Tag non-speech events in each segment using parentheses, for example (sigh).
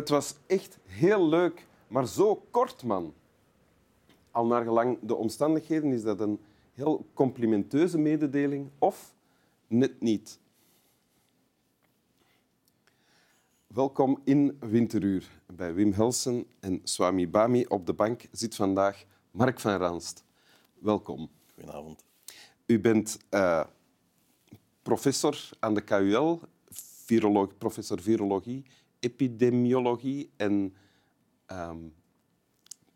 Het was echt heel leuk, maar zo kort, man. Al naar gelang de omstandigheden is dat een heel complimenteuze mededeling of net niet. Welkom in Winteruur. Bij Wim Helsen en Swami Bami op de bank zit vandaag Mark van Ranst. Welkom. Goedenavond. U bent uh, professor aan de KUL, viroloog, professor virologie, epidemiologie en um,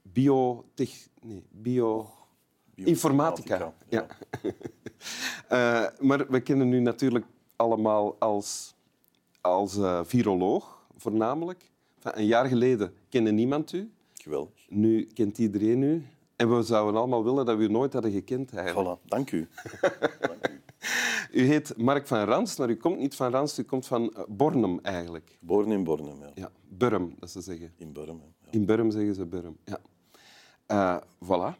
biotech, nee, bio... Informatica. Ja. uh, (laughs) maar we kennen u natuurlijk allemaal als, als uh, viroloog, voornamelijk. Enfin, een jaar geleden kende niemand u. Geweldig. Nu kent iedereen u. En we zouden allemaal willen dat we u nooit hadden gekend. Eigenlijk. Voilà, dank u. (laughs) dank u. U heet Mark van Rans, maar u komt niet van Rans, u komt van Bornem eigenlijk. Geboren in Bornem, ja. ja. Burm, dat ze zeggen. In Burm, ja. In Burm zeggen ze Burm, ja. Uh, voilà,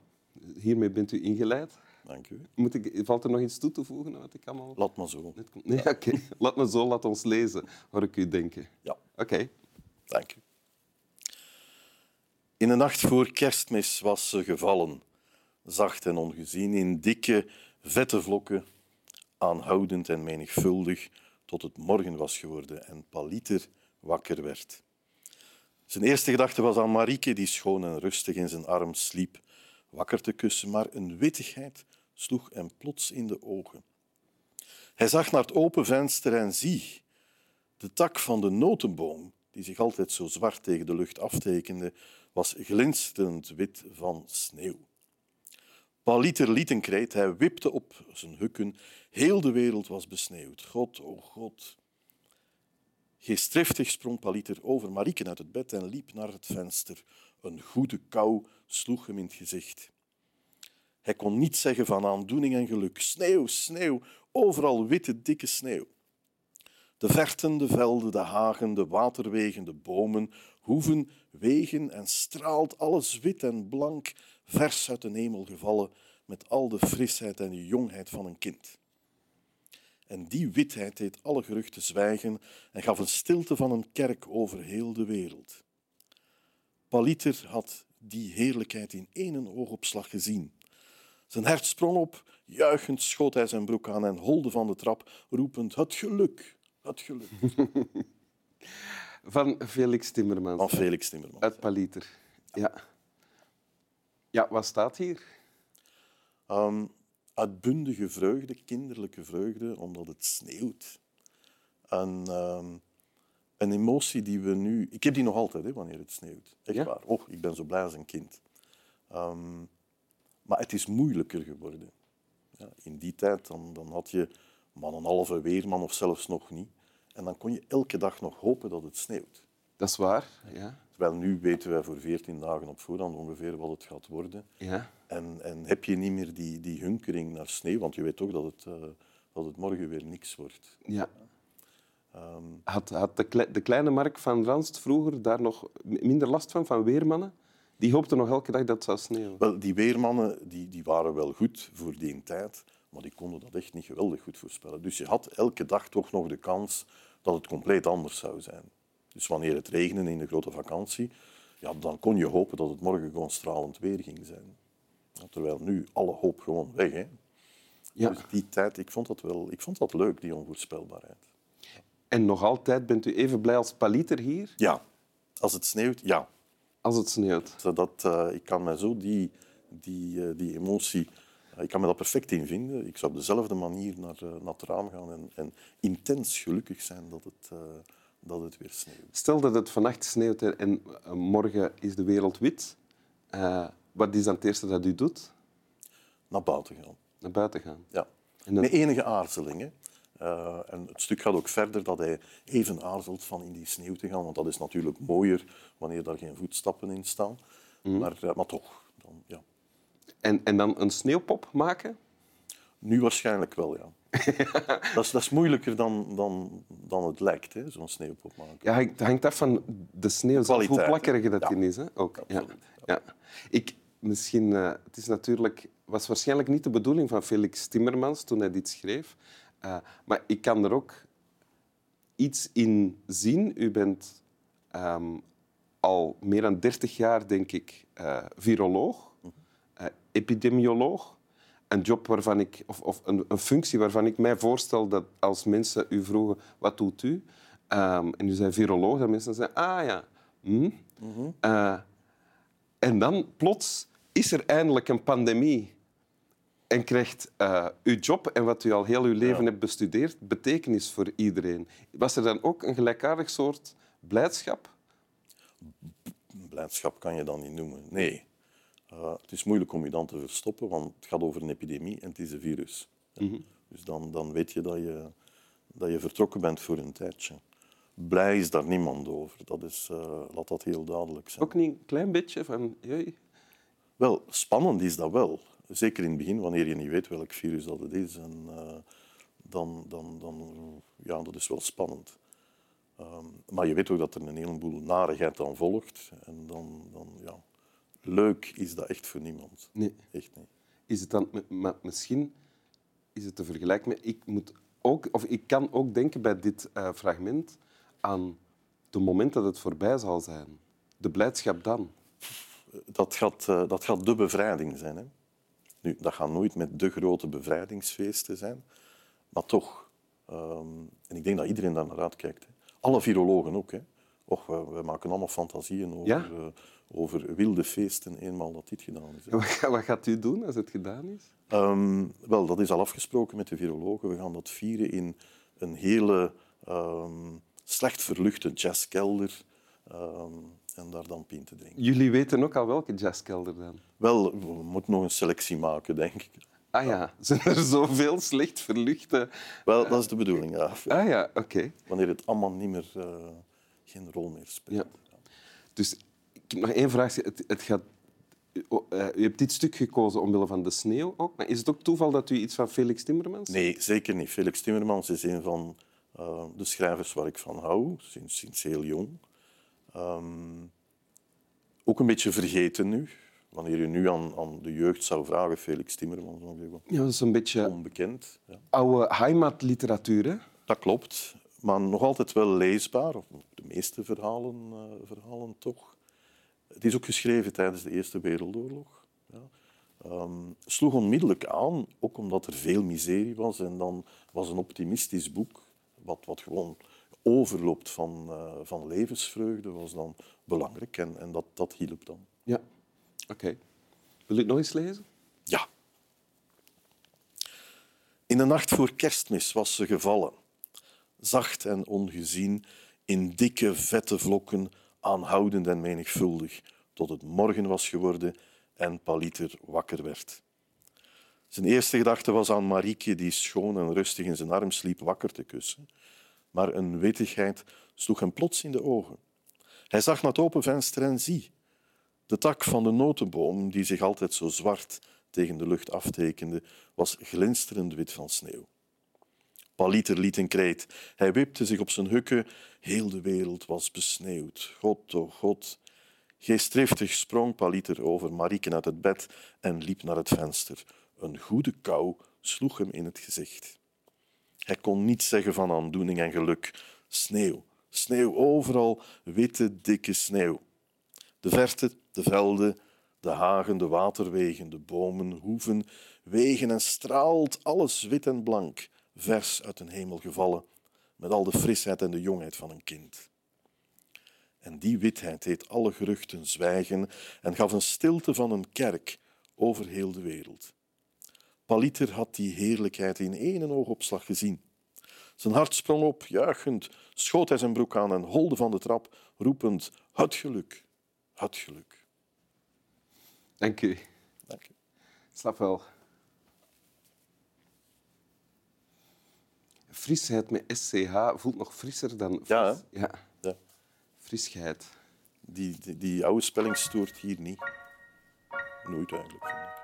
hiermee bent u ingeleid. Dank u. Moet ik, valt er nog iets toe te voegen? Wat ik allemaal... Laat maar zo. Nee, (laughs) oké. Okay. Laat me zo, laat ons lezen, hoor ik u denken. Ja. Oké. Okay. Dank u. In de nacht voor kerstmis was ze gevallen, zacht en ongezien, in dikke, vette vlokken, aanhoudend en menigvuldig, tot het morgen was geworden en Paliter wakker werd. Zijn eerste gedachte was aan Marieke, die schoon en rustig in zijn arm sliep, wakker te kussen, maar een wittigheid sloeg hem plots in de ogen. Hij zag naar het open venster en zie, de tak van de notenboom, die zich altijd zo zwart tegen de lucht aftekende, was glinsterend wit van sneeuw. Paliter liet een kreet, hij wipte op zijn hukken. Heel de wereld was besneeuwd. God, o oh God. Geestdriftig sprong Paliter over Marieke uit het bed en liep naar het venster. Een goede kou sloeg hem in het gezicht. Hij kon niet zeggen van aandoening en geluk. Sneeuw, sneeuw, overal witte, dikke sneeuw. De verten, de velden, de hagen, de waterwegen, de bomen, hoeven, wegen en straalt alles wit en blank, vers uit de hemel gevallen, met al de frisheid en de jongheid van een kind. En die witheid deed alle geruchten zwijgen en gaf een stilte van een kerk over heel de wereld. Paliter had die heerlijkheid in één oogopslag gezien. Zijn hart sprong op, juichend schoot hij zijn broek aan en holde van de trap, roepend het geluk, het geluk. (laughs) Van Felix Timmermans. Van Felix Timmermans. Uit Paliter. Ja. Ja, wat staat hier? Um, uitbundige vreugde, kinderlijke vreugde, omdat het sneeuwt. En, um, een emotie die we nu... Ik heb die nog altijd, hè, wanneer het sneeuwt. Echt ja? waar. Oh, ik ben zo blij als een kind. Um, maar het is moeilijker geworden. Ja, in die tijd dan, dan had je man een halve weerman of zelfs nog niet. En dan kon je elke dag nog hopen dat het sneeuwt. Dat is waar, ja. Terwijl nu weten wij voor veertien dagen op voorhand ongeveer wat het gaat worden. Ja. En, en heb je niet meer die, die hunkering naar sneeuw, want je weet toch dat het, uh, dat het morgen weer niks wordt. Ja. Um, had had de, de, kleine Mark van Ranst vroeger daar nog minder last van, van weermannen? Die hoopten nog elke dag dat het zou sneeuwen. Wel, die weermannen die, die waren wel goed voor die tijd, maar die konden dat echt niet geweldig goed voorspellen. Dus je had elke dag toch nog de kans dat het compleet anders zou zijn. Dus wanneer het regende in de grote vakantie, ja, dan kon je hopen dat het morgen gewoon stralend weer ging zijn. terwijl nu alle hoop gewoon weg. Hè. Ja. Dus die tijd, ik vond, dat wel, ik vond dat leuk, die onvoorspelbaarheid. En nog altijd bent u even blij als paliter hier? Ja. Als het sneeuwt, ja. Als het sneeuwt? Dat, uh, ik kan me zo die, die, uh, die emotie... Uh, ik kan me dat perfect invinden. Ik zou op dezelfde manier naar, naar het raam gaan en, en intens gelukkig zijn dat het dat het weer sneeuwt. Stel dat het vannacht sneeuwt en morgen is de wereld wit. Uh, wat is dan het eerste dat u doet? Naar buiten gaan. Naar buiten gaan? Ja. En dan... Met enige aarzeling. Uh, en het stuk gaat ook verder dat hij even aarzelt van in die sneeuw te gaan, want dat is natuurlijk mooier wanneer daar geen voetstappen in staan. Mm. Maar, uh, maar toch. Dan, ja. en, en dan een sneeuwpop maken? Nu waarschijnlijk wel, ja. (laughs) dat, is, dat is moeilijker dan, dan, dan het lijkt, zo'n sneeuwpop maken. Ja, het hangt af van de sneeuw, hoe plakkerig dat ja. is. Hè? Ook. Ja. Ja. Ik, misschien, uh, het is natuurlijk, was waarschijnlijk niet de bedoeling van Felix Timmermans toen hij dit schreef. Uh, maar ik kan er ook iets in zien. U bent ehm, al meer dan 30 jaar, denk ik, uh, viroloog, uh, epidemioloog. Een job waarvan ik, of, of een, een, functie waarvan ik mij voorstel dat als mensen u vroegen, wat doet u? Um, en u zei viroloog, dat mensen zeggen, ah ja. Hm? Uh, en dan plots is er eindelijk een pandemie en krijgt uh, uw job en wat u al heel uw leven hebt bestudeerd betekenis voor iedereen. Was er dan ook een gelijkaardig soort blijdschap? Blijdschap kan je dan niet noemen. Nee. Uh, het is moeilijk om je dan te verstoppen, want het gaat over een epidemie en het is een virus. Mm Dus dan, dan weet je dat, je dat je vertrokken bent voor een tijdje. Blij is daar niemand over. Dat is, uh, laat dat heel duidelijk zijn. Ook niet een klein beetje van... Wel, spannend is dat wel. Zeker in het begin, wanneer je niet weet welk virus dat het is. En, uh, dan, dan, dan, ja, dat is wel spannend. Um, maar je weet ook dat er een heleboel narigheid aan volgt. En dan, dan ja, leuk is dat echt voor niemand. Nee. Echt niet. Is het dan, maar misschien is het te vergelijken met... Ik, moet ook, of ik kan ook denken bij dit uh, fragment aan het moment dat het voorbij zal zijn. De blijdschap dan. Dat gaat, uh, dat gaat de bevrijding zijn. Hè? Nu, dat gaat nooit met de grote bevrijdingsfeesten zijn, maar toch. Um, en ik denk dat iedereen daar naar uitkijkt. Hè. Alle virologen ook. Hè. Och, we, we, maken allemaal fantasieën over, ja? Over wilde feesten eenmaal dat dit gedaan is. Hè. Wat gaat u doen als het gedaan is? Um, wel, dat is al afgesproken met de virologen. We gaan dat vieren in een hele um, slecht verluchte jazzkelder. en daar dan pint te drinken. Jullie weten ook al welke jazzkelder dan? Wel, we moeten nog een selectie maken, denk ik. Ah ja, (laughs) zijn er zoveel slecht verluchte... Wel, dat is de bedoeling, ja. Ah ja, oké. Okay. Wanneer het allemaal niet meer, uh, geen rol meer speelt. Ja. Dus ik heb nog één vraag. Het, het gaat... Uh, u hebt dit stuk gekozen omwille van de sneeuw ook. Maar is het ook toeval dat u iets van Felix Timmermans... Nee, zeker niet. Felix Timmermans is een van uh, de schrijvers waar ik van hou, sinds, sinds heel jong. Um, ook een beetje vergeten nu. Wanneer je nu aan, aan de jeugd zou vragen, Felix Timmermans, ja, dat is een beetje onbekend. Ja. Oude heimatliteratuur, hè? Dat klopt, maar nog altijd wel leesbaar. Of de meeste verhalen, uh, verhalen toch. Het is ook geschreven tijdens de Eerste Wereldoorlog. Ja. Um, sloeg onmiddellijk aan, ook omdat er veel miserie was. En dan was een optimistisch boek, wat, wat gewoon overloopt van, uh, van levensvreugde, was dan belangrijk. En, en dat, dat hielp dan. Ja, oké. Okay. Wil je het nog eens lezen? Ja. In de nacht voor kerstmis was ze gevallen, zacht en ongezien, in dikke, vette vlokken, aanhoudend en menigvuldig, tot het morgen was geworden en Paliter wakker werd. Zijn eerste gedachte was aan Marieke, die schoon en rustig in zijn arm sliep, wakker te kussen. Maar een wittigheid sloeg hem plots in de ogen. Hij zag naar het open venster en zie, de tak van de notenboom, die zich altijd zo zwart tegen de lucht aftekende, was glinsterend wit van sneeuw. Paliter liet een kreet. Hij wipte zich op zijn hukken. Heel de wereld was besneeuwd. God, oh God. Geestdriftig sprong Paliter over Marieken uit het bed en liep naar het venster. Een goede kou sloeg hem in het gezicht. Hij kon niets zeggen van aandoening en geluk. Sneeuw, sneeuw overal, witte, dikke sneeuw. De verte, de velden, de hagen, de waterwegen, de bomen, hoeven, wegen en straalt alles wit en blank, vers uit een hemel gevallen, met al de frisheid en de jongheid van een kind. En die witheid deed alle geruchten zwijgen en gaf een stilte van een kerk over heel de wereld. Paliter had die heerlijkheid in één oogopslag gezien. Zijn hart sprong op, juichend, schoot hij zijn broek aan en holde van de trap, roepend: Het geluk, het geluk. Dank u. Dank u. Snap wel. Frisheid met SCH voelt nog frisser dan... Fris. Ja, ja. ja. Frisheid. Die, die, die oude spelling stoort hier niet. Nooit eigenlijk, vind ik.